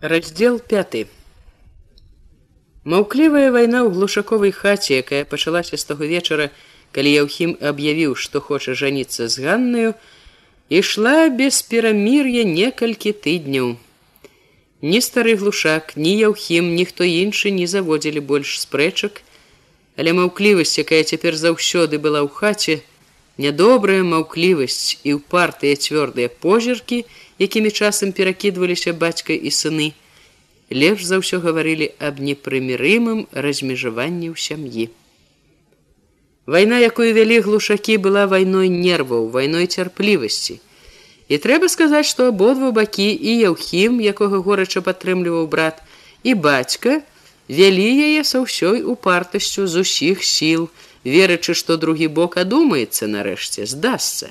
раздел 5 маўклівая вайна ў глушаковай хаце якая пачалася з таго вечара калі яўхім аб'явіў што хоча жаніцца з ганнаю ішла без перамір'я некалькі тыдняў. Ні стары глушак ні яўхім ніхто іншы не заводзілі больш спрэчак але маўклівасць якая цяпер заўсёды была ў хаце нядобрая маўклівасць і ўпартыя цвёрдыя позіркі якімі часам перакідваліся бацька і сыны. Лепш за ўсё гаварылі аб непрымірымым размежаванні ў сям'і. Вайна якую вялі глушакі была вайной нерваў вайной цярплівасці. І трэба сказаць што абодва бакі і яўхім якога горача падтрымліваў брат і бацька вялі яе са ўсёй упартасцю з усіх сіл верачы што другі бок адумаецца нарэшце здасся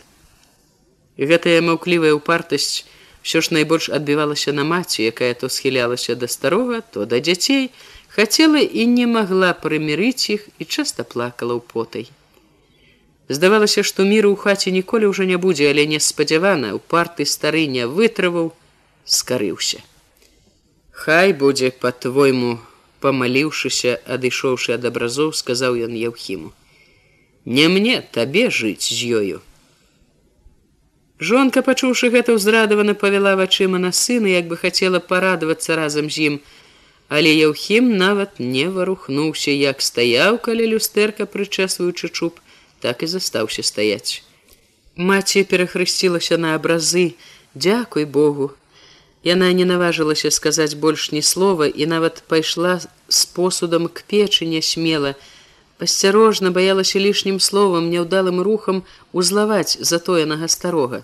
гэтая маўклівая упартасць ўсё ж найбольш адбівалася на маці якая то схілялася да старога то да дзяцей хацела і не магла прымірыць іх і часта плакала ў потай. Здавалася што міру ў хаце ніколі ўжо не будзе але неспадзявана у парты стары не вытраваў скарыўся. Хай будзе по-твойму помаліўшыся адышоўшы ад абразоў сказаў ён яўхіму. Не мне табе жыць з ёю Жонка, пачуўшы гэта ўзрадавана павяла вачыма на сына, як бы хацела парадавацца разам з ім. Але Яўхім нават не варухнуўся, як стаяў, калі люстэрка прычэсваючы чуб, так і застаўся стаяць. Маці перахрысцілася на абразы, Дякуй Богу. Яна не наважылася сказаць больш ні слова і нават пайшла з посудам к печы не смела, пасцярожна баялася лішнім словам няўдалым рухам узлаваць затоенага старога.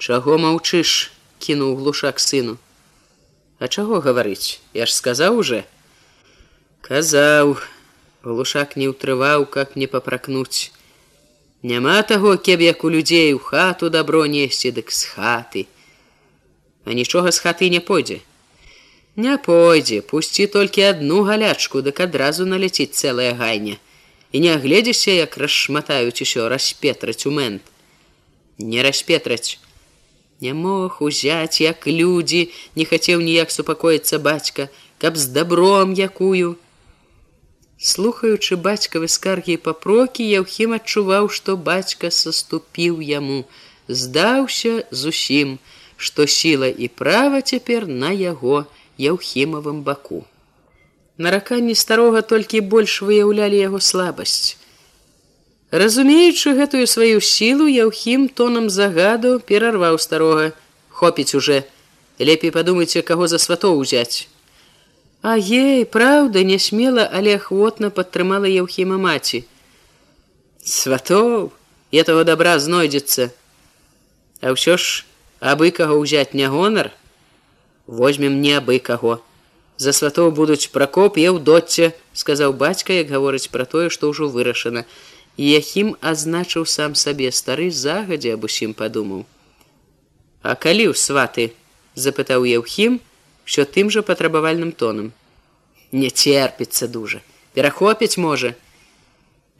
Чаго маўчыш кінуў глушак сыну. А чаго гаварыць? Я ж сказаў уже казаў глушак не ўтрываў как не папракнуць. Няма таго кеб як у людзей у хату дабро несці дык з хаты. А нічога з хаты не пойдзе Не пойдзе, пусці толькі одну галячку, дык адразу наляціць цэлая гайня. І не агледзішся, як расшматаюць усё распетраць у мент. Не распетраць. Не мог узяць, як людзі, не хацеў ніяк супакоіцца бацька, каб з дабром якую. Слухаючы бацькавы скаргі папрокі, Яўхім адчуваў, што бацька саступіў яму, здаўся зусім, што сіла і права цяпер на яго, яўхімавым баку. Нараканні старога толькі больш выяўлялі яго слабасць. Разумеючы гэтую сваю сілу, яўхім тонам загаду перарваў старога, хопіць уже, лепей падумайце, каго за сватоў узяць. А ей, праўда, не смела, але ахвотна падтрымала яўхіма маці. Сватоў, этого добра знойдзецца. А ўсё ж абы каго ўзяць не гонар, возьмем не абы каго. За сватоў будуць пракоп я ў доце сказаў бацька як гаворыць пра тое што ўжо вырашана. І яхім азначыў сам сабе стары загадзе аб усім падумаў. А калі ў сваты запытаў еўхім що тым жа патрабавальным тонам не церпіцца дужа. Перахопіць можа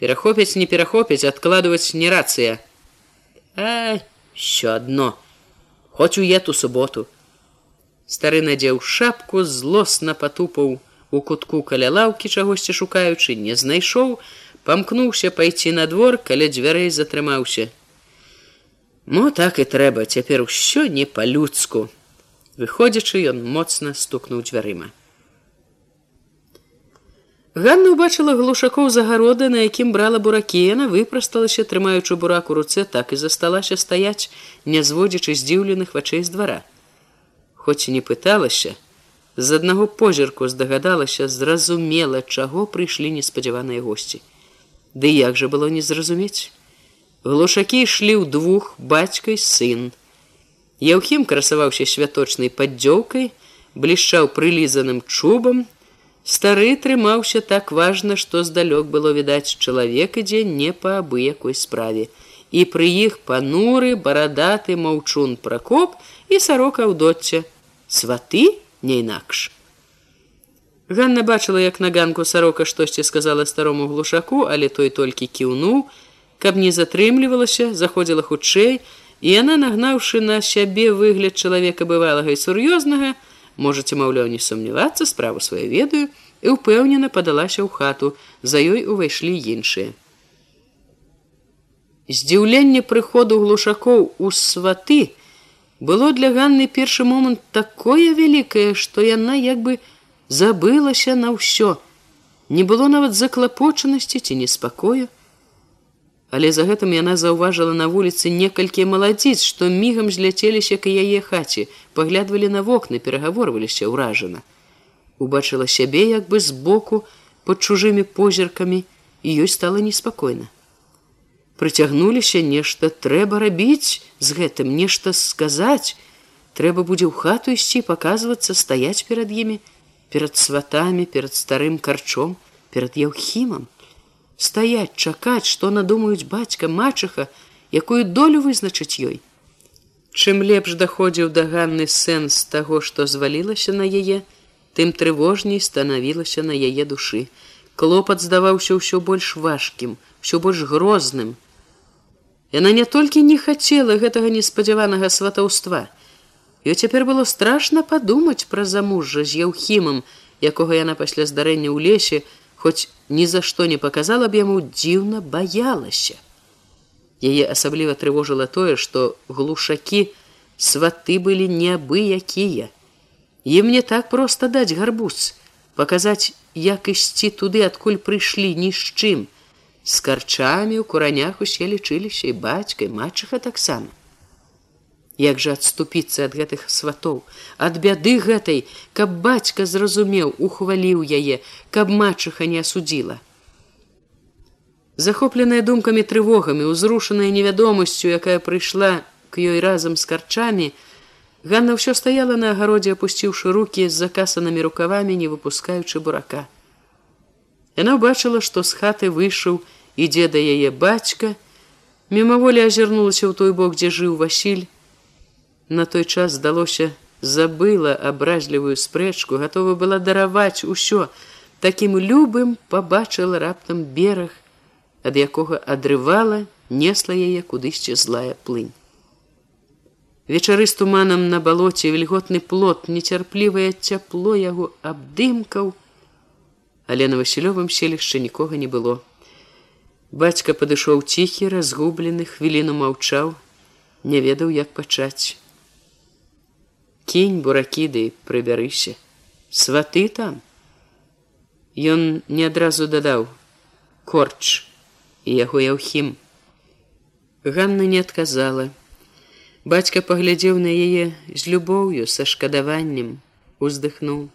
перахопіць не перахопіць адкладваць не рацыя а що адно. Хоць у ету суботу стары надзеў шапку злосна патупаў у кутку каля лаўкі чагосьці шукаючы не знайшоў памкнуўся пайці на двор каля дзвярэй затрымаўся. Мо так і трэба цяпер усё не па-людску! Выходзячы ён моцна стукнуў дзвярыма. Ганна ўбачыла глушакоў загарода, на якім брала буракі, яна выпрасталася, трымаючы бурак у руцэ, так і засталася стаяць, не зводзячы здзіўленых вачэй з двара хоць і не пыталася, з аднаго позірку здагадалася, зразумела, чаго прыйшлі неспадзяваныя госці. Ды як жа было не зразумець. Глушакі ішлі ў двух бацькай сын. Яўхім красаваўся святочнай паддзёўкай, блішчаў прылізаным чубам. Стары трымаўся так важна, што здалёк было відаць чалавек ідзе не па абы якой справе. І пры іх пануры барадаты маўчун пракоп і сарока ў доце сваты не інакш. Ганна бачыла, як на ганку сарока штосьці сказала старому глушаку, але той толькі кіўнуў, каб не затрымлівалася, заходзіла хутчэй, і яна, нагнаўшы на сябе выгляд чалавека бывалага і сур'ёзнага, можаце маўляў не сумнявацца справу сваю ведаю і ўпэўнена падалася ў хату за ёй увайшлі іншыя здзіўленне прыходу глушакоў у сваты было для ганны першы момант такое вялікае што яна як бы забылася на ўсё. Не было нават заклапочанасці ці неспакою. Але за гэтым яна заўважыла на вуліцы некалькі маладзіц што мігам зляцеліся к яе хаце паглядвалі на вокны перагаворваліся ўражана. Убачыла сябе як бы збоку под чужымі позіркамі і ёй стала неспакойна прыцягнуліся нешта трэба рабіць з гэтым нешта сказаць. Трэба будзе ў хату ісці паказвацца стаяць перад імі перад сватамі перад старым карчом перад яўхімам. Стаять чакаць што надумаюць бацька мачыха якую долю вызначыць ёй. Чым лепш даходзіў да ганны сэнс таго што звалілася на яе тым трывожней станавілася на яе душы. Клопат здаваўся ўсё больш важкім все больш грозным яна не толькі не хацела гэтага неспадзяванага сватаўства ёй цяпер было страшна падумаць пра замужжа з яўхімам якога яна пасля здарэння ў лесе хоць ні за што не показала б яму дзіўна баялася. Яе асабліва трывожыла тое, што глушакі сваты былі неабыякія. Ім не так проста даць гарбуз, паказаць, як ісці туды, адкуль прыйшлі ні з чым. З карчамі ў куранях усе лічыліся і бацькай матчыха таксама. Як жа адступіцца ад гэтых сватоў, ад бяды гэтай, каб бацька зразумеў, ухваліў яе, каб матчыха не асудзіла. Захопленая думкамі трывогамі, узрушаная невядомасцю, якая прыйшла к ёй разам з карчамі, Ганна ўсё стаяла на агародзе, апусціўшы руки з закасанымі рукавамі, не выпускаючы бурака. Яна ўбачыла, што з хаты выйшаў, ідзе да яе бацька, мімаволі азірнулася ў той бок, дзе жыў Васіль, на той час здалося забыла абразлівую спрэчку готова была дараваць усё. Таким любым побачыла раптам бераг ад якога адрывала несла яе кудысьці злая плынь. Вечары з туманам на балоце вільготны плот нецярплівае цяпло яго абдымкаў але на васілёвым селішчы нікога не было бацька падышоў ціхі разгублены хвіліну маўчаў не ведаў як пачаць. Кінь буракіды прыбярыся. Сваты там! Ён не адразу дадаў корч і яго яўхім Ганна не адказала. Бацька паглядзеў на яе з любоўю са шкадаваннем уздыхнуў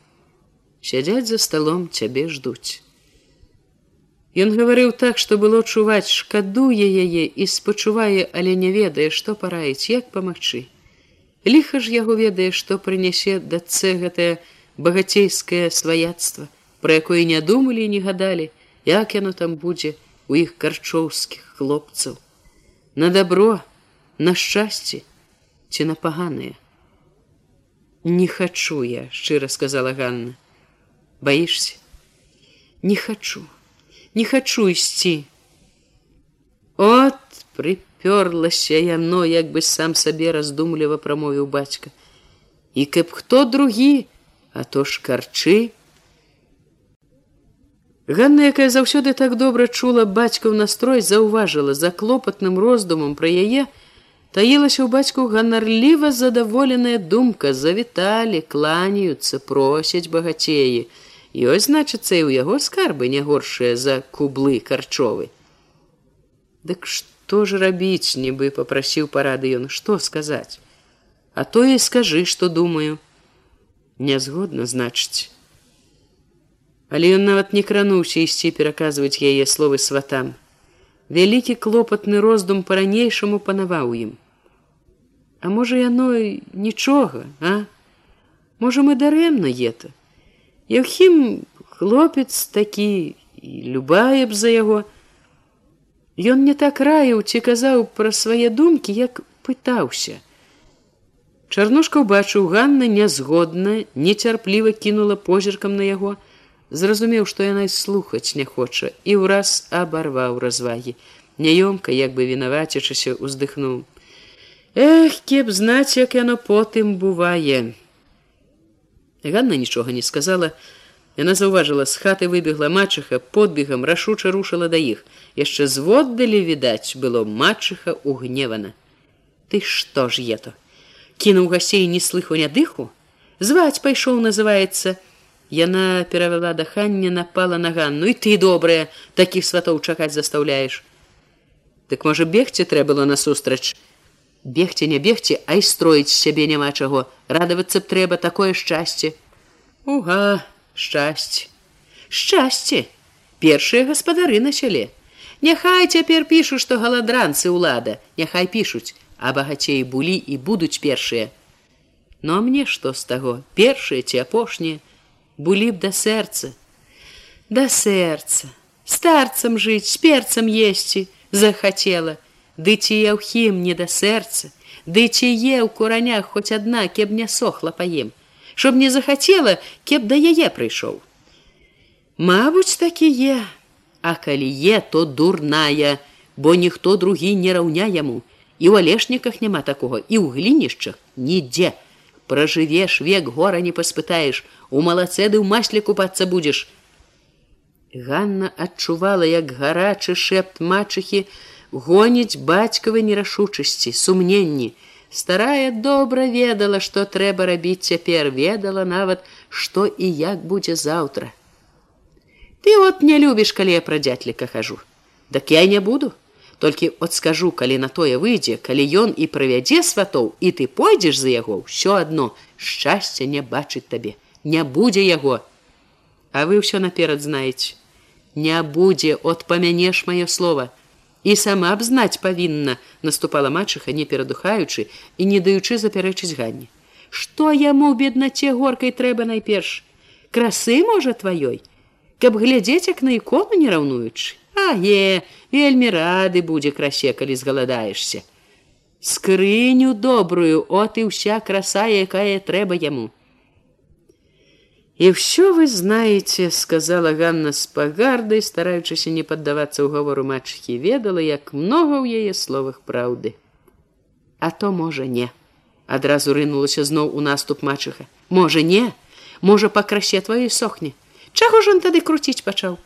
сядзяць за сталом цябе ждуць. Ён гаварыў так што было чуваць шкадуе яе і спачувае але не ведае што параіць як памагчы. Ліха ж яго ведае што прынясе дацэ гэтае багацейскае сваяцтва пра якое не думалі і не гадалі як яно там будзе у іх карчоўскіх хлопцаў. На добро на шчасце ці на паганыя не хачу я шчыра сказала Ганна баішся? Не хачу. Не хачу ісці. От припи пёрлася яно як бы сам сабе раздумліва прамовіў бацька. І каб хто другі а то ж карчы. Ганна якая заўсёды так добра чула бацькаў настрой заўважыла за клопатным роздумам пра яе таілася ў бацьку ганарліва задаволеная думка. Завіталі кланяюцца просяць багацеі ёсць значыцца і ў яго скарбы не горшыя за кублы карчовы. Дык што ж рабіць нібы попрасіў парады ён што сказаць? А то і скажы што думаю. Нязгодна значыць. Але ён нават не крануўся ісці пераказваць яе словы сватам. Вялікі клопатны роздум по-ранейшаму панаваў ім. А можа яно нічога а? Можа мы дарэмна ета яхім хлопец такі і любая б за яго Ён не так раіў ці казаў пра свае думкі, як пытаўся. Чарнушка ўбачыў Ганна нязгодна, нецярпліва кінула позіркам на яго, зразумеў, што яна слухаць не хоча і ўраз абарваў развагі. Няёмка, як бы вінавацячыся, уздыхнуў. Эх, кеп знаць, як яно потым бывае. Ганна нічога не сказала. Яна заўважыла з хаты выбегла мачыха подбегам рашуча рушыла да іх. яшчэ зводдалі відаць было мачыха угневана. Ты што ж ето? Кінуў гасей не слыху не дыху, зваць пайшоў называецца. Яна перавяла даханне напала на ганну і ты добрая такіх сватоў чакаць застаўляеш. Дык можа бегці трэба было насустрач. Бегці не бегці, а і строіць сябе няма чаго, радавацца б трэба такое шчасце. Уга, шчасце. Шчасце! Першыя гаспадары на сяле. Няхай цяпер пішуць што галадранцы ўлада. Няхай пішуць а багацей булі і будуць першыя. Но мне што з таго? Першыя ці апошнія? Булі б да сэрца. Да сэрца. Старцам жыць з перцам есці захацела ды ці яўхім не да сэрца ды ці е ў куранях хоць адна кеб не сохла паем чтоб не захацела, кеп да яе прыйшоў. Мабуць, такі е, А калі е, то дурная, бо ніхто другі не раўня яму. І ў алешніках няма такога і ў глінішчах нідзе. Пражывеш век гора не паспытаеш, у малацэды ў масле купацца будзеш. Ганна адчувала, як гарачы шэпт мачыхі гоніць бацькавай нерашучасці, сумненні, старая добра ведала што трэба рабіць цяпер ведала нават што і як будзе заўтра. Ты от не любіш калі я пра дзятліка хожу дак я не буду. Толькі от скажу калі на тое выйдзе калі ён і правядзе сватоў і ты пойдзеш за яго ўсё адно шчасця не бачыць табе. Не будзе яго. А вы ўсё наперад знаеце. Не будзе. От памянеш маё слово і сама б знаць павінна наступала мачыха не перадухаючы і не даючы запярэчыць ганні што яму беднаце горкай трэба найперш? Красы можа тваёй? Каб глядзець як на ікону не раўнуючы. А е вельмі рады будзе красе калі згаладаешся. Скрыню добрую от і ўся краса якая трэба яму І ўсё вы знаете, сказала Ганна з пагардай, стараючыся не паддавацца ўгавору мачхі, ведала, як многа ў яе словах праўды. А то можа не. Адразу рынулася зноў у наступ мачыха. Можа не, можа па красе тваёй сохне. Чаго ж он тады круціць пачаў?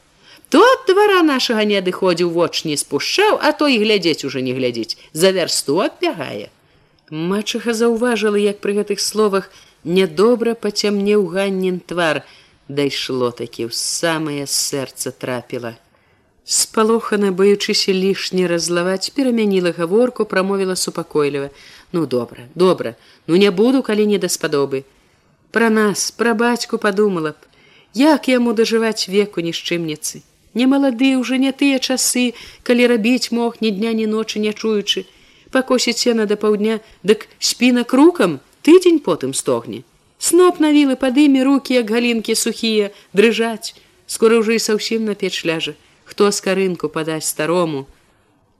Тот двара нашага не адыходзіў воч не спушчаў, а то і глядзець уже не глядзець, за вярсту адбягае. Мачыха заўважыла, як пры гэтых словах, нядобра пацямнеў ганнін твар. Дайшло такі ў самае сэрца трапіла. Спалохана баючыся лішне разлаваць перамяніла гаворку прамовіла супакойліва. Ну добра добра ну не буду калі не даспадобы пра нас пра бацьку падумала б. Як яму дажываць веку нішчымніцы? Не малады ўжо не тыя часы калі рабіць мог ні дня ні ночы не чуючы. Пакосіць сена да паўдня дык спіна крукам тыдзень потым стогне. Сноп навілы пад імі руки як галінкі сухія дрыжаць. Скоро ўжо і саўсім на печ ляжа. Хто скарынку падаць старому?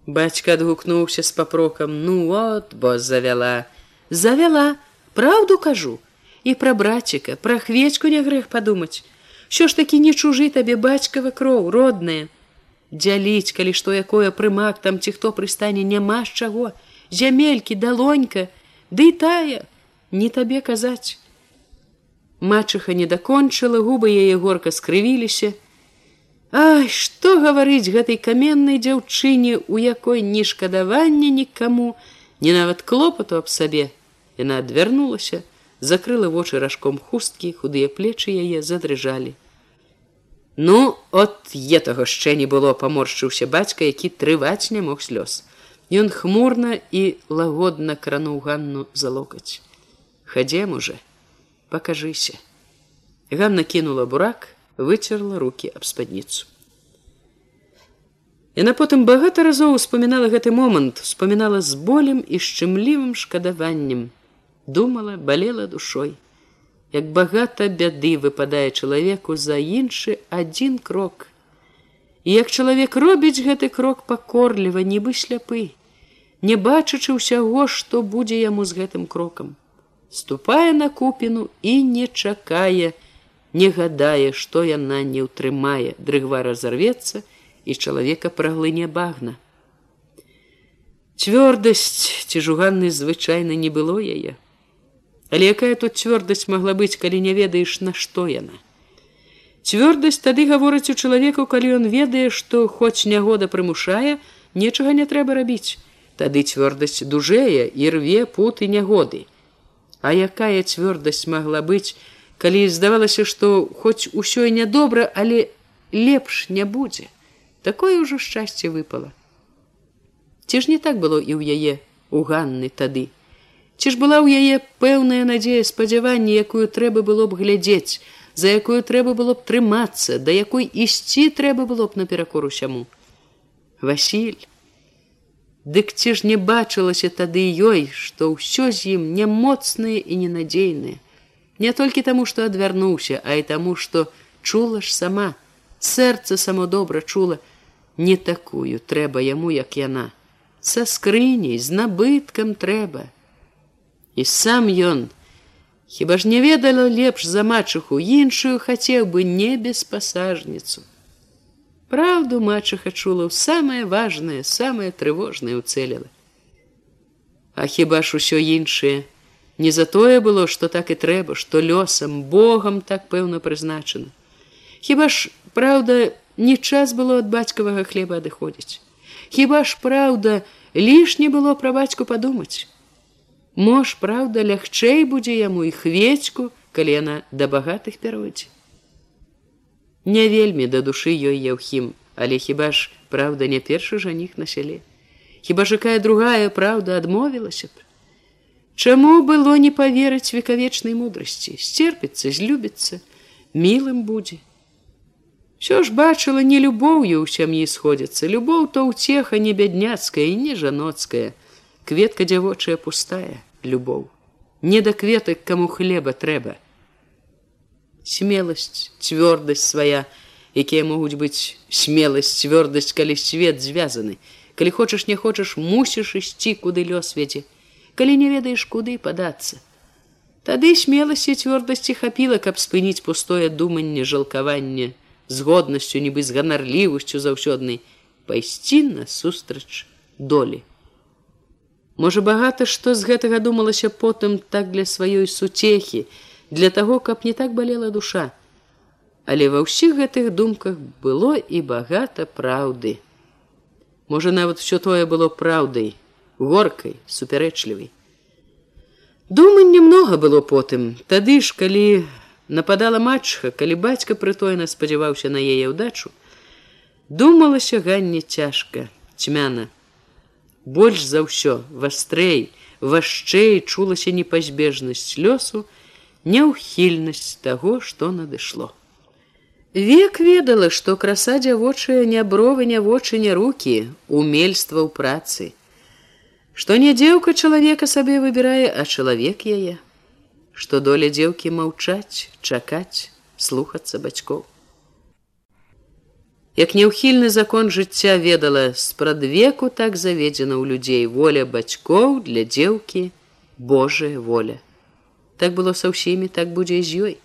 Бацька адгукнуўся з папрокам. Ну вот бо завяла. Завяла праўду кажу. І пра браціка пра хвечку не грэх падумаць. Що ж такі не чужы табе бацькава кроў родная? Дзяліць калі што якое прымак там ці хто прыстане няма з чаго. Зямелькі далонька ды тая не табе казаць. Мачыха не дакончыла, губы яе горка скрывіліся. Ай, што гаварыць гэтай каменнай дзяўчыне, у якой ні шкадавання нікаму, ні нават клопату аб сабе. Яна адвярнулася, закрыла вочы ражком хусткі, худыя плечы яе задрыжалі. Ну, от етага яшчэ не было, паморшчыўся бацька, які трываць не мог слёз. Ён хмурна і лагодна крануў ганну за локаць хадзем уже покажыся ганна кинула бурак выцерла руки аб спадніцу яна потым багата разоў успамінала гэты момант успамінала з болем і шчымлівым шкадаваннем. Думала балела душой. Як багата бяды выпадае чалавеку за іншы адзін крок. І як чалавек робіць гэты крок пакорліва нібы сляпы не бачачы ўсяго што будзе яму з гэтым крокам ступае на купіну і не чакае, не гадае, што яна не ўтрымае, дрыгва разарвецца і чалавека праглыне багна. Цвёрдасць ці жуганны звычайна не было яе. Але якая тут цвёрдасць магла быць, калі не ведаеш, на што яна. Цвёрдасць тады гаворыць у чалавеку, калі ён ведае, што хоць нягода прымушае, нечага не трэба рабіць. Тады цвёрдасць дужэе і рве путы нягоды. А якая цвёрдасць магла быць, калі здавалася, што хоць усё і нядобра, але лепш не будзе. Такое ўжо шчасце выпало. Ці ж не так было і ў яе у Ганны тады. Ці ж была ў яе пэўная надзея спадзявання, якую трэба было б глядзець, за якую трэба было б трымацца, да якой ісці трэба было б наперакор усяму. Васіль. Дык ці ж не бачылася тады ёй, што ўсё з ім не моцнае і ненадзейнае. Не толькі таму, што адвярнуўся, а і таму, што чула ж сама, сэрца само добра чула, не такую трэба яму, як яна. Са скрыняй, з набыткам трэба і сам ён хіба ж не ведала лепш за мачыху іншую хацеў бы не без пасажніцу Праўду мачыха чула ў самае важнае самае трывожнае уцэліла А хіба ж усё іншае? Не за тое было што так і трэба што лёсам богам так пэўна прызначана. Хіба ж праўда не час было ад бацькавага хлеба адыходзіць. Хіба ж праўда лішне было пра бацьку падумаць? Мож, праўда, лягчэй будзе яму і хвечку, калі яна да багатых пяройдзе. Не вельмі да душы ёй яўхім, але хіба ж праўда не першы жаніх на сяле. Хіба ж якая другая праўда адмовілася б. Чаму было не паверыць векавечнай мудрасці, сцерпіцца, злюбіцца, мілым будзе. Що ж бачыла не любоўю ў сям'і сходзіцца, любоў то ўцеха не бядняцкая і не жаноцкая, кветка дзявочая пустая любоў не да кветак каму хлеба трэба смеласць цвёрдасць свая якія могуць быць смеласць цвёрдасць калі свет звязаны. Калі хочаш не хочаш мусіш ісці куды лёс свеце калі не ведаеш куды падацца. Тады смеласці цвёрдасці хапіла каб спыніць пустое думанне жалкаванне з годнасцю нібы з ганарлівасцю заўсёднай. Пайсці на сустрач долі. Можа багата што з гэтага думалася потым так для сваёй суцехі, для таго, каб не так балела душа. Але ва ўсіх гэтых думках было і багата праўды. Можа нават усё тое было праўдай, горкай, супярэчлівай. Думань немнога было потым, тады ж, калі нападала матчха, калі бацька прытойна спадзяваўся на яе ўдачу, думалася ганне цяжка, цьмяна, больш за ўсё вастрэй вашчэй чулася непазбежнасць лёсу няўхільнасць таго што надышло. Век ведала што краса дзявочая не бровы не вочы не руки умельства ў працы. Што не дзеўка чалавека сабе выбірае а чалавек яе. Што доля дзеўкі маўчаць чакаць слухацца бацькоў. Як няўхільны закон жыцця ведала спрадвеку так заведзена ў людзей. Воля бацькоў для дзеўкі Божая воля. Так было са ўсімі так будзе з ёй.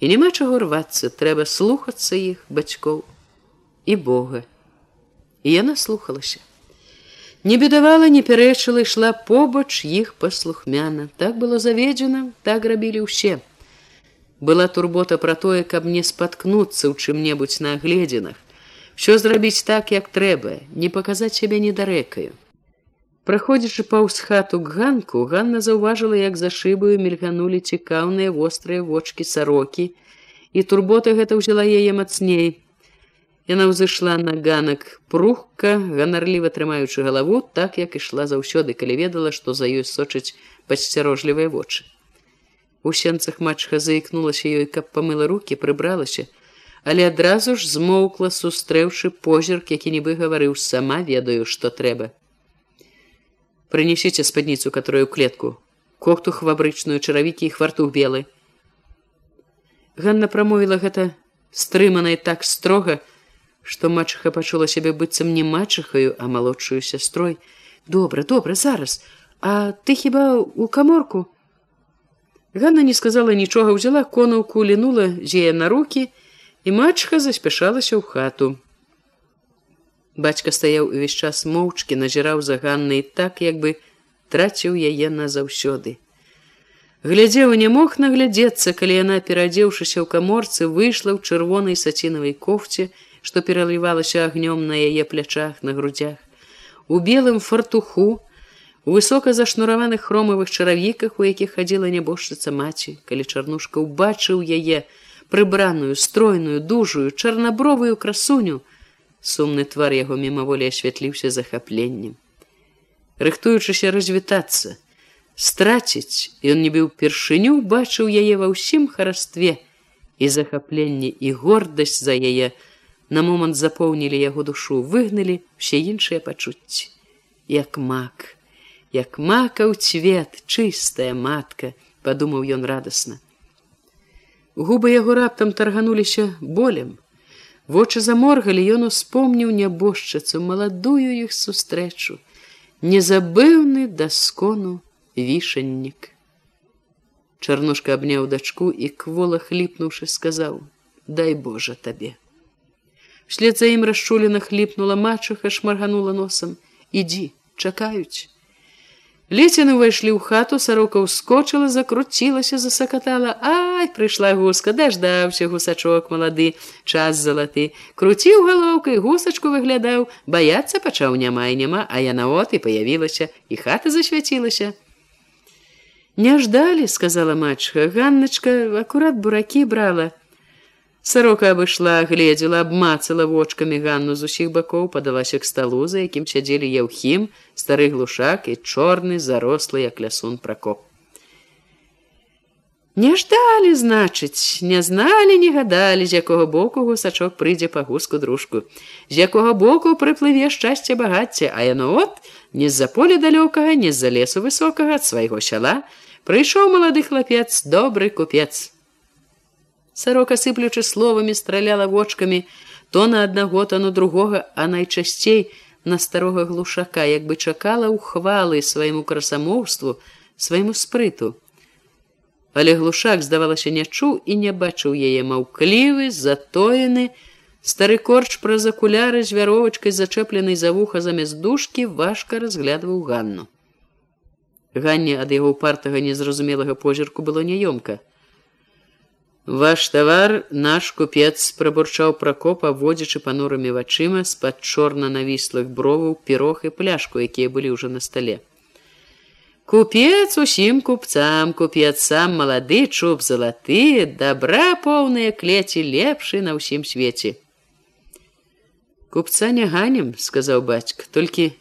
І няма чаго рвацца, трэба слухацца іх бацькоў і Бога. І яна слухалася. Не бедавала, не пярэчыла, ішла побач іх паслухмяна. Так было заведзена, так рабілі ўсе. Была турбота пра тое, каб не спаткнуцца ў чым-небудзь на агледзінах що зрабіць так як трэба не паказаць сябе недарэкаю праходзячы паўз хату к ганку ганна заўважыла як за шыбаю мільганулі цікаўныя вострыя вочки сарокі і турбота гэта ўзяла яе мацней. Яна ўзышла на ганак прухка ганарліва трымаючы галаву так як ішла заўсёды калі ведала што за ёй сочыць пасцярожлівыя вочы. У сенцах матчха заікнулася ёй каб памыла руки прыбралася але адразу ж змоўкла сустрэўшы позірк які нібы гаварыў сама ведаю што трэба прынесіце спадніцу которую клетку. Кохту хвабрычную чаравікі і хвартух белы Ганна прамовіла гэта стрыманай так строга што мачыха пачула сябе быццам не мачыхаю а малодшую сястрой. Добра добра зараз. А ты хіба у каморку? Ганна не сказала нічога ўзяла конаўку лінула зея на руки і і мачха заспяшалася ў хату. Бацька стаяў увесь час моўчкі назіраў за ганнай так як бы траціў яе назаўсёды. Глядзеў не мог наглядзецца, калі яна, перадзеўшыся ў каморцы, выйшла ў чырвонай сацінавай кофце, што пералівалася агнём на яе плячах на грудях. У белым фартуху, у высока зашнураваных хромавых чаравіках, у якіх хадзіла нябожчыца маці, калі чарнушка ўбачыў яе прыбраную, стройную, дужую, чарнабровую красуню, сумны твар яго мімаволі асвятліўся захапленнем. Рыхтуючыся развітацца, страціць ён нібы ўпершыню бачыў яе ва ўсім харастве і захапленне і гордасць за яе на момант запоўнілі яго душу выгналі все іншыя пачуцці. Як мак як мака ў цвет чыстая матка падумаў ён радасна. Губы яго раптам таргануліся болем вочы заморгалі ён успомніў нябожчыцу маладую іх сустрэчу незабыўны даскону вішаннік. Чарнушка абняў дачку і квола хліпнуўшы сказаў: « Дай Божа табе. Вслед за ім расчулена хліпнула мачаха, шмарганула носам: ідзі, чакаюць. Лецяны ўвайшлі ў хату, сарока ўскочыла, закруцілася, засакатала: Ай, прыйшла гуска, даждаўся гусачок малады, час залаты. Круціў галоўкай, гусачку выглядаў, баяцца пачаў няма і няма, а яна от і паявілася, і хата засвяцілася. Не ждалі, сказала мачха, Ганначка акурат буракі брала. Сарока абышла, гледзела, абмацала вочкамі Ганну з усіх бакоў, падалася к сталу, за якім сядзелі яўхім, стары глушак і чорны зарослы як лясун пракоп. Не ждалі, значыць, не зналі, не гадалі, з якога боку гусачок прыйдзе па гуску дружку, з якога боку прыплыве шчасце багацця, а яно от не з-за поля далёкага, не з-за лесу высокага ад свайго сяла, Прыйшоў малады хлапец, добры купец. Сарока сыплючы словамі страляла вочкамі то на аднаго, то на другога, а найчасцей на старога глушака, як бы чакала ўхвалы свайму красамоўству, свайму спрыту. Але глушак, здавалася, не чуў і не бачыў яе маўклівы, затоены, Стары корч праз акуляры з вяровачкай зачэпленай за вуха замест дужкі важка разглядваў ганну. Ганне ад яго партага незразумелага позірку было няёмка. Ваш тавар наш купец прабурчаў пракоп, абводзячы панурымі вачыма з-пад чорна навіслых броваў пірог і пляшку, якія былі ўжо на стале. Купец усім купцам, купец сам малады чуб залаты, добра поўныя клеці лепшы на ўсім свеце. Купца не ганем, сказаў бацька, толькі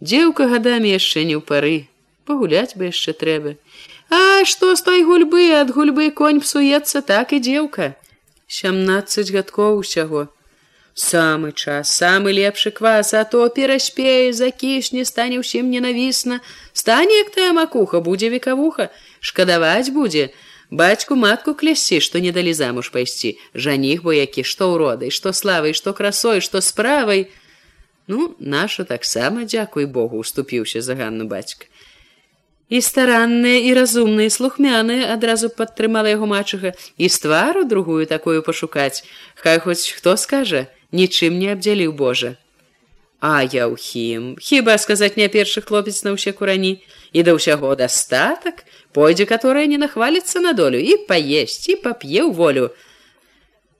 дзеўка гадамі яшчэ не ў пары, пагуляць бы яшчэ трэба. А што з той гульбы ад гульбы конь псуецца так і дзеўка. Сямнаццаць гадкоў усяго. Самы час, самы лепшы квас, а то пераспее, закішне, стане ўсім ненавісна, стане як тая макуха, будзе векавуха, шкадаваць будзе. Бацьку матку клясці, што не далі замуж пайсці, жаніх бо які, што ўродай, што славай, што красой, што справай. Ну, наша таксама дзякуй Богу, уступіўся за ганну бацька і старанныя і разумныя слухмяныя адразу падтрымала яго мачыха і з твару другую такую пашукаць. Хай хоць хто скажа нічым не абдзяліў Божа. А я ўхім хіба сказаць не першы хлопец на ўсе курані? І да ўсяго дастатак. Пойдзе которая не нахваліцца на долю і паесць і пап'е ў волю.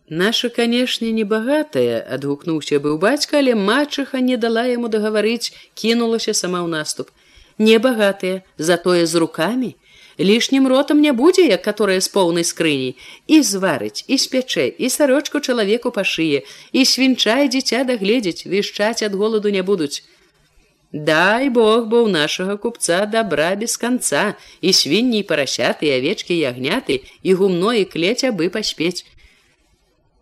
Наша канешне небагатая адгукнуўся быў бацька але мачыха не дала яму дагаварыць кінулася сама ў наступ небагатыя, затое з руками, лішнім ротам не будзе, як которая з поўнай скрыні, і зварыць, і спячэ, і сарочку чалавеку па шые, і свінчай дзіця дагледзець, вішчаць ад голаду не будуць. Дай Бог бо ў нашага купца добра без канца, і свінні парасяты, авечкі ягняты, і гумно і клець абы паспець.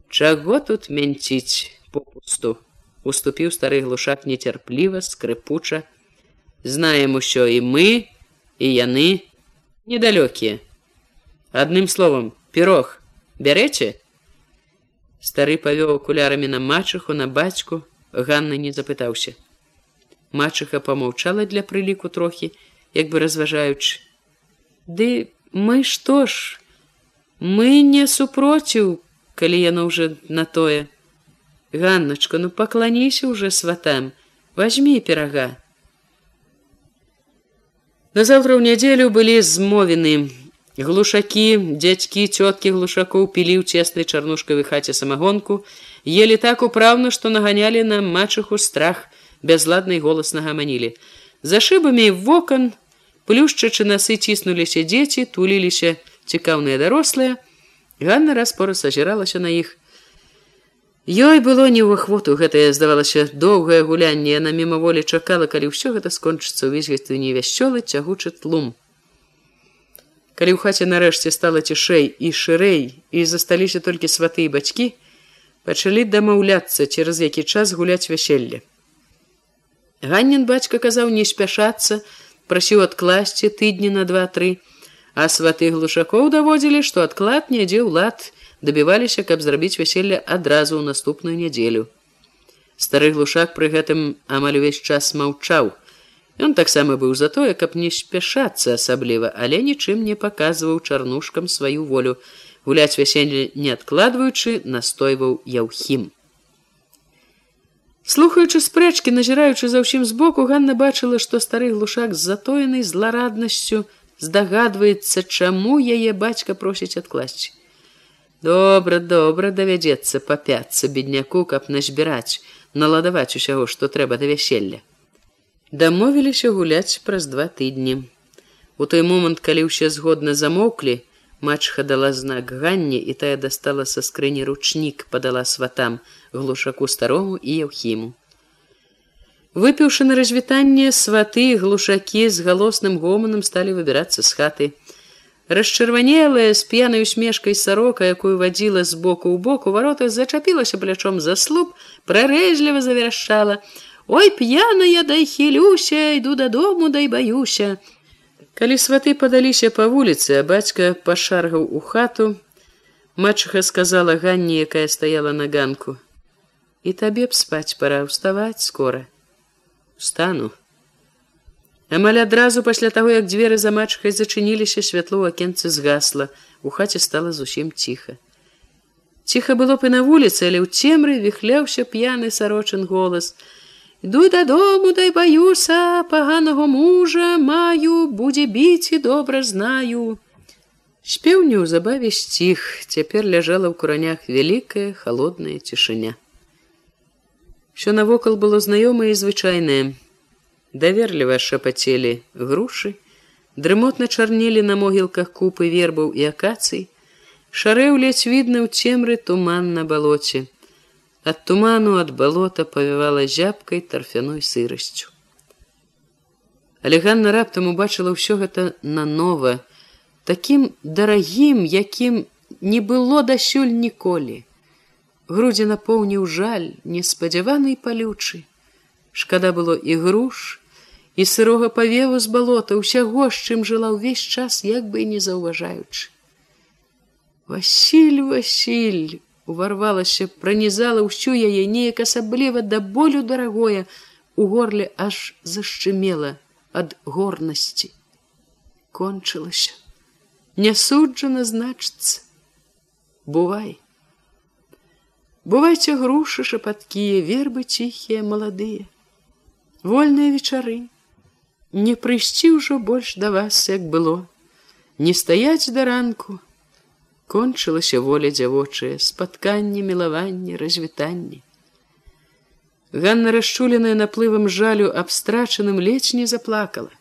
Чаго тут мянціць попусту? Уступіў стары глушак нецярпліва, скрыпуча, знаем усё і мы і яны недалёкія адным словом пірог бярэце стары павёў акулярамі на мачыху на бацьку ганны не запытаўся. Мачыха помаўчала для прыліку трохі як бы разважаючы ды мы што ж мы не супроціў калі яно ўжо на тое. Ганначка ну пакланіся уже сватам возьми пірага Назаўтра ў нядзелю былі змовены Глушакі, дзядзькі, цёткі глушакоў пілі ў цеснай чарнушкавай хаце самагонку, елі так управна, што наганялі на мачыху страх, бязладнай голаснага манілі. За шыбамі вокон, плюшчачы насы ціснуліся дзеці, туліліся цікаўныя дарослыя. Ганна раз-пораз азіралася на іх. Ёй было не ў ахвоту гэтае здавалася доўгае гулянне, яна мімаволі чакала, калі ўсё гэта скончыцца ў візгасты невясцёлы цягучы тлум. Калі ў хаце нарэшце стала цішэй і шырэй і засталіся толькі сваты і бацькі, пачалі дамаўляцца цераз які час гуляць вяселле. Ганнін бацька казаў не спяшацца, прасіў адкласці тыдні на два-тры, а сваты глушакоў даводзілі, што адклад нядзе ў лад дабіваліся, каб зрабіць вяселле адразу ў наступную нядзелю. Стары глушак пры гэтым амаль увесь час маўчаў, Ён таксама быў за тое, каб не спяшацца асабліва, але нічым не паказваў чарнушкам сваю волю, гуляць вяселле не адкладваючы, настойваў яўхім. Слухаючы спрэчкі, назіраючы за ўсім збоку, Ганна бачыла, што стары глушак з затоенай злараднасцю здагадваецца, чаму яе бацька просіць адкласці. Добра, добра давядзецца папяцца бедняку, каб назбіраць, наладаваць усяго, што трэба да вяселля дамовіліся гуляць праз два тыдні. У той момант, калі ўсе згодна замоўклі, мачха дала знак ганні і тая дастала са скрыні ручнік, падала сватам глушаку старому і яўхіму. Выпіўшы на развітанне сваты глушакі з галосным гоманам сталі выбірацца з хаты. Расчырванелая з п'янай усмешкай сарока, якую вадзіла з боку ў боку варота зачапілася плячом за слуп, прарэзліва завяршчала, Ой п'яная дай хілюся, іду дадому, дай баюся. Калі сваты падаліся па вуліцы, а бацька пашаргаў у хату, Мачыха сказала Ганні, якая стаяла на ганку: « І табе б спаць пора ўставаць скора. Стану. Амаль адразу пасля таго, як дзверы за мачхай зачыніліся, святло ў акенцы згасла, у хаце стала зусім ціха. Ціха было б і на вуліцы, але ў цемры віхляўся п'яны сарочын голас, Дуй дадому, дай баюся, паганого мужа, маю, будзе біць і добра знаю. Спеў неўзабаве сціх, цяпер ляжала ў куранях вялікая холодная цішыня. Всё навокал было знаёмае і звычайнае. Даверліва шапацелі грушы, дрымотна чарнелі на могілках купы вербаў і акацый, шарэў ледзь відна ў цемры туман на балоце. Ад туману ад балота павівала зябкай тарфяной сырасцю. Але Ганна раптам убачыла ўсё гэта нанова, такім дарагім, якім не было дасюль ніколі. Грудзі напоўніў жаль, неспадзяваны палючы. Шкада было і груш, і сырога павеву з балота ўсяго, з чым жыла ўвесь час, як бы не заўважаючы. Васіль, Васіль, уварвалася, пранізала ўсю яе неяк асабліва да болю дарагое, у горле аж зашчымела ад горнасці. Кончылася. Нясуджана значыцца. Бувай. Бувайце грушы шапаткія, вербы ціхія, маладыя. Вольныя вечары. Не прыйсці ўжо больш да вас, як было. Не стаяць да ранку, кончылася воля дзявочая спатканне мілаванне развітанне. Ганна расчуленая наплывам жалю абстрачаным ледзь не заплакала.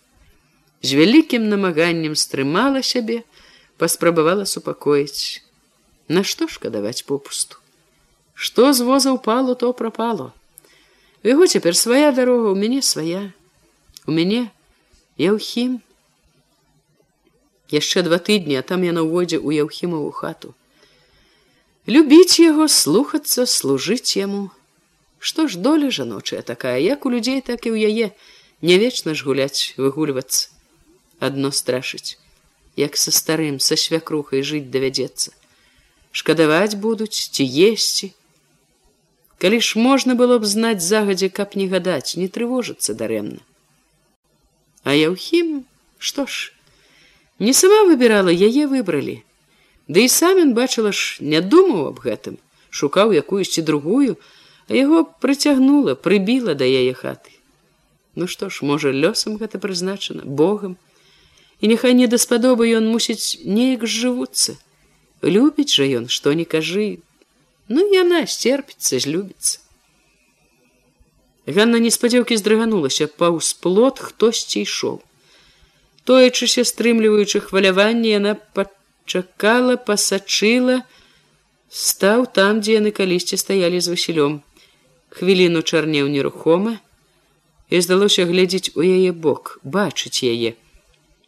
З вялікім намаганнем стрымала сябе паспрабавала супакоіць. Нашто шкадаваць попусту? Што з воза упало то прапало. Яго цяпер свая дарога у мяне свая. У мяне я ўхім яшчэ два тыдні а там яна ўводзе ў яўхімаву хату. Любіць яго слухацца служыць яму. Што ж доля жаночая такая як у людзей так і ў яе. Не вечна ж гуляць выгульвацца адно страшыць. Як са старым са свякрухай жыць давядзецца. Шкадаваць будуць ці есці. Калі ж можна было б знаць загадзе каб не гадаць не трывожыцца дарэмна а яўхім што ж Не сама выбірала яе выбралі. Ды і сам ён бачыла ж, не думаў аб гэтым, шукаў якуюсьці другую, а яго прыцягнула, прыбіла да яе хаты. Ну што ж, можа, лёсам гэта прызначана Богом. і няхай не даспадобы ён мусіць неяк жывуцца. Любіць жа ён, што не кажы. Ну яна сцерпіцца, злюбіцца. Ганна неспадзеўкі здрыганулася, паўз плот хтосьці ішоў. Тоечыся стрымліваючы хваляванне, яна пачакала, пасачыла, стаў там, дзе яны калісьці стаялі з Васілём. Хвіліну чарнеў нерухома, і здалося глядзець у яе бок, бачыць яе.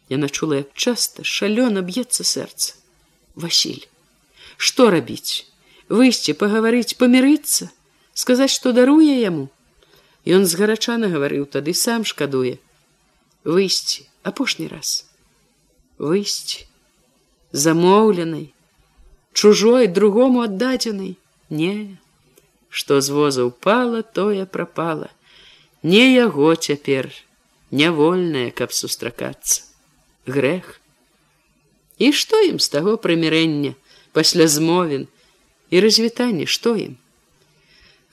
Яна чула, як часта шалёна б'ецца сэрца. Васіль, што рабіць? Выйсці, пагаварыць, памірыцца, сказаць, што даруе яму. Ён згарачана гаварыў, тады сам шкадуе. Выйсці, апошні раз. Выйсці, замоўленай, чужой другому аддадзенай, не, што з воза упала, тое прапала. Не яго цяпер, нявольная, каб сустракацца грэх. І што ім з таго прымірэння пасля змовін і развітанне, што ім?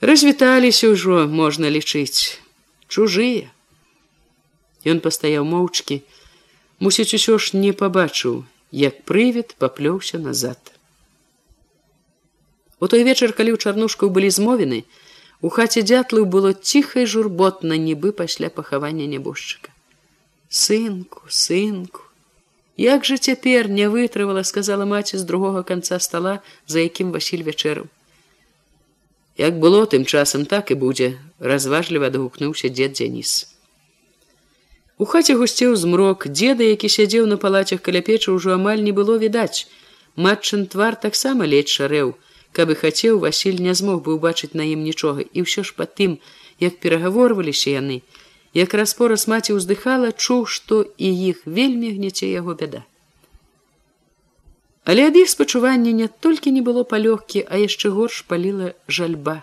Развіталіся ўжо можна лічыць чужыя. Ён пастаяў моўчкі, мусіць усё ж не пабачыў, як прывід паплёўся назад. У той вечар, калі ў чарнушках былі змовены, у хаце дзятлаў было ціхай журботна нібы пасля пахавання нябожчыка сынку сынку як жа цяпер не вытрывала сказала маці з другога канца стола за якім василь вячэраў як было тым часам так і будзе разважліва адгукнуўся дзед дзяніс. У хаце гусцеў змрок. Деда які сядзеў на палацях каля печы ўжо амаль не было відаць. Матчын твар таксама ледь шарэў. Каб і хацеў василь не змог бы убачыць на ім нічога. І ўсё ж па тым як перагаворваліся яны як распораз маці ўздыхала, чуў, што і іх вельмі гняце яго бяда. Але ад іх спачування не толькі не было палёгкі, а яшчэ горш паліла жальба.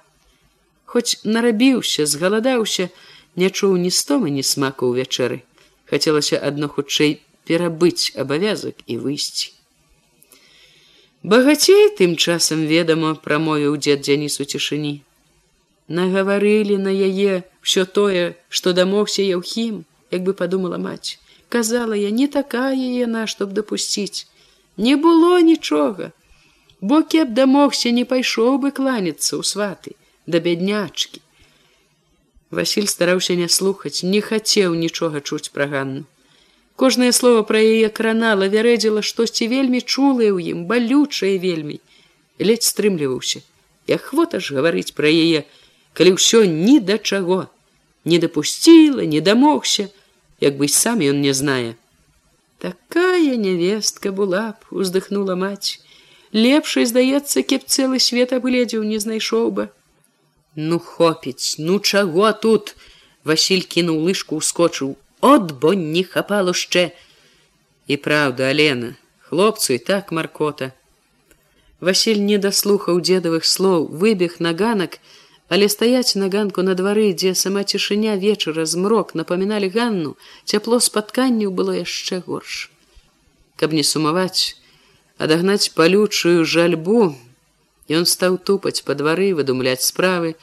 Хоць нарабіўся, згаладаўся, не чуў ні стомы, ні смаку ў вячэры. Хацелася адно хутчэй перабыць абавязак і выйсці. Багацей тым часам ведама прамовіў дзед дзяніс у цішыні нагаварылі на яе все тое что дамогся яўхім як бы подумала мать казала я не такая яна чтоб допусціць не было нічога. Бо кеп дамогся не пайшоў бы кланяцца ў сваты да бяднячки василь стараўся не слухаць не хацеў нічога чуць пра ганну. Кожнае слово пра яе кранала вярэдзіла штосьці вельмі чулае ў ім балючае вельмі. Ледзь стрымліваўся. Ахвота ж гаварыць пра яе калі ўсё ні да чаго. Не дапусціла не дамогся як бы сам ён не знае такая невестка была б уздыхнула мать. Лепшай здаецца кеп цэлы свет абледзеў не знайшоў бы ну хопіць ну чаго тут василь кінуў лыжку ускочыў. От бо не хапало яшчэ і праўда алена хлопцу і так маркота василь не даслухаў дзедавых слоў выбег на ганак Але стаяць на ганку на двары, дзе сама цішыня вечара змрок напаміналі ганну, цяпло спатканняў было яшчэ горш. Каб не сумаваць, адагнаць палючую жальбу, ён стаў тупаць па двары, выдумляць справы.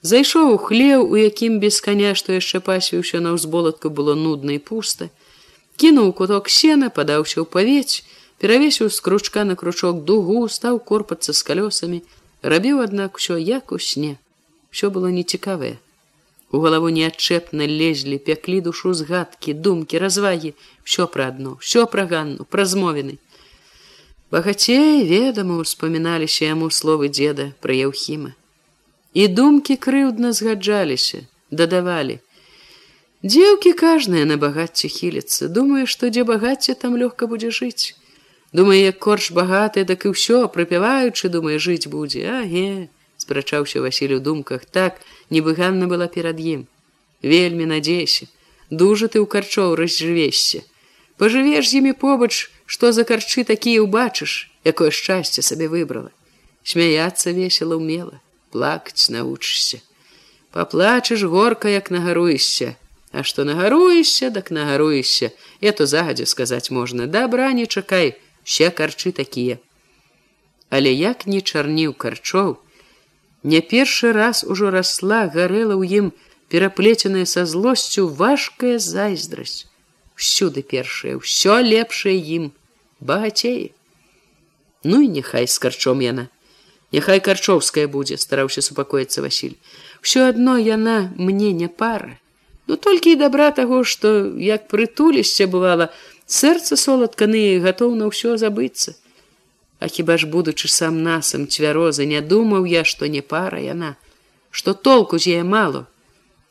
Зайшоў у хлеў, у якім без каня, што яшчэ пасвіўся на ўзболатку было нудна і пуста. Кінуў куток сена, падаўся ў павець, перавесіў з кручка на кручок дугу, стаў корпацца з калёсамі, рабіў, аднак усё як у сне все было нецікавае. У галаву неадчэпна лезлі пяклі душу згадкі думкі развагі. Все пра адно все пра ганну пра змовіны. Багацей ведама успаміналіся яму словы дзеда пра яўхіма. І думкі крыўдна згаджаліся дадавалі. Дзеўкі кажныя на багацце хіліцца. Думае што дзе багацце там лёгка будзе жыць. Думае як корч багаты так і ўсё прыпяваючы думае жыць будзе. Аге спрачаўся Васіль у думках так нібы ганна была перад ім. Вельмі надзейся дужа ты ў карчоў разжывешся. Пажывеш з імі побач што за карчы такія ўбачыш якое шчасце сабе выбрала. Смяяться весела умела плакаць навучышся паплачаш горка як нагаруешся. А што нагаруешся дак нагаруешся. Я то загадзя сказаць можна. Добра не чакай все карчы такія. Але як не чарніў карчоў Не першы раз ужо расла, гарэла ў ім пераплеценая са злосцю важкая зайздрасць. всюды першае ўсё лепшае ім багацее. Ну і няхай з карчом яна. Няхай карчоўская будзе стараўся супакоіцца Васіль. Все адно яна мне не пара. Ну толькі і добра таго што як прытулішся бывала сэрца соладканы гатоў на ўсё забыцца А хіба ж будучы сам насам цвярозы не думаў я што не пара яна? Што толку з яе мало?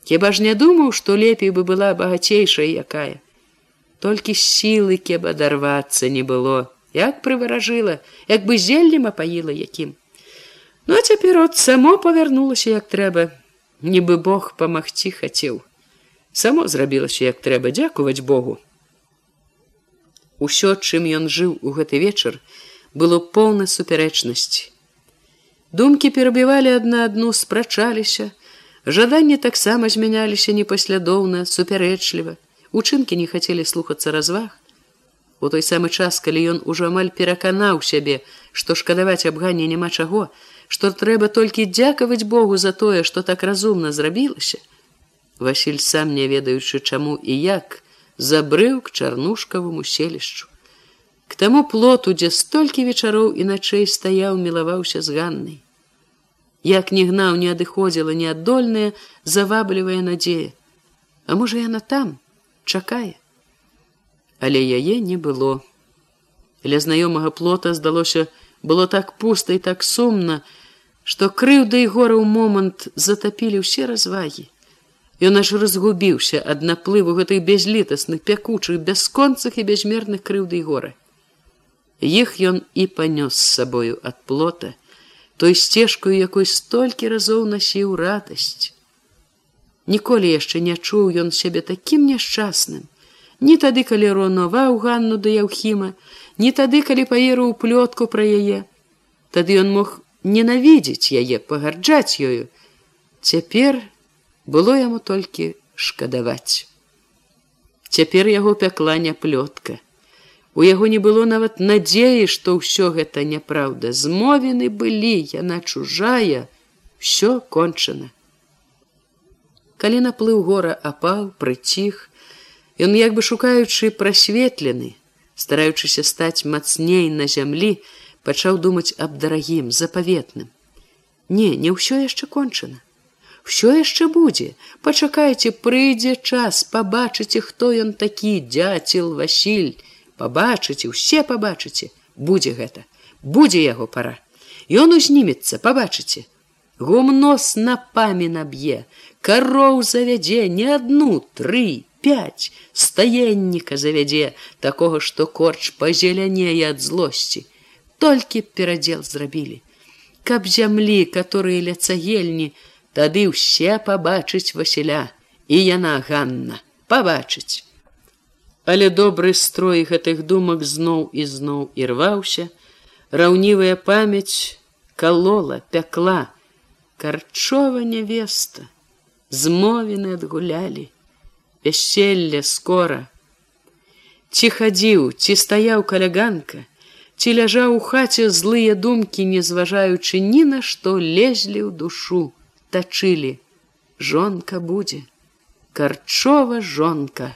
Хіба ж не думаў што лепей бы была багацейшая якая? Толькі сілы кеб адарвацца не было. Як прываражыла як бы зеллем апаіла якім. Ну а цяпер от само павярнулася як трэба, нібы Бог памагчы хацеў. Само зрабілася як трэба. Дзякуваць Богу. Усё, чым ён жыў у гэты вечар, было поўна супярэчнасці. Думкі перабівалі адна адну, спрачаліся, жаданні таксама змяняліся непаслядоўна, супярэчліва. Учынкі не хацелі слухацца разваг. У той самы час, калі ён ужо амаль пераканаў сябе, што шкадаваць абганне няма чаго, што трэба толькі дзякаваць Богу за тое, што так разумна зрабілася. Васіль сам не ведаючы чаму і як забрыў к чарнушкаваму селішчу. К таму плоту, дзе столькі вечароў і начэй стаяў, мілаваўся з ганнай. Як не гнаў, не адыходзіла неадольная, заваблівая надзея. А можа яна там чакае. Але яе не было. Ля знаёмага плота здалося, было так пуста і так сумна, што крыўда і гора ў момант затапілі ўсе развагі. Ён аж разгубіўся ад наплыву гэтых бязлітасных пякучых бясконцах і бязмерных крыўды і горы. Іх ён і панёс з сабою ад плота, той сцежкаю, якой столькі разоў насіў радасць. Ніколі яшчэ не чуў ён сябе такім няшчасным, ні тады, калі ронова ў ганну да яўхіма, ні тады, калі паеру ў плётку пра яе, тады ён мог ненавідзець яе пагарджаць ёю. Цяпер было яму толькі шкадаваць. Цяпер яго пякла не плётка у яго не было нават надзеі што ўсё гэта няпраўда. Змовены былі яна чужая все кончана. Калі наплыў гора апал прыціх ён як бы шукаючы прасветлены стараючыся стаць мацней на зямлі пачаў думаць аб дарагім запаветным. Не не ўсё яшчэ кончана. Все яшчэ будзе. Пачакайце прыйдзе час пабачыце хто ён такі дзяцел васіль пабачыце усе пабачыце будзе гэта будзе яго пара. Ён узнімецца пабачыце гумнос на памі наб'е кароў завядзе не адну тры пять стаенніка завядзе такога што корч пазелянее ад злосці. Толькі перадзел зрабілі. Каб зямлі которые ля цагельні тады ўсе пабачыць васіля і яна ганна пабачыць але добры строй гэтых думак зноў і зноў ірваўся. Раўнівая памяць калола пякла. Карчова нявеста змовены адгулялі вяселле скора. Ці хадзіў ці стаяў каляганка ці ляжаў у хаце злыя думкі, не зважаючы ні на што лезлі ў душу, тачылі. Жонка будзе, карчова жонка.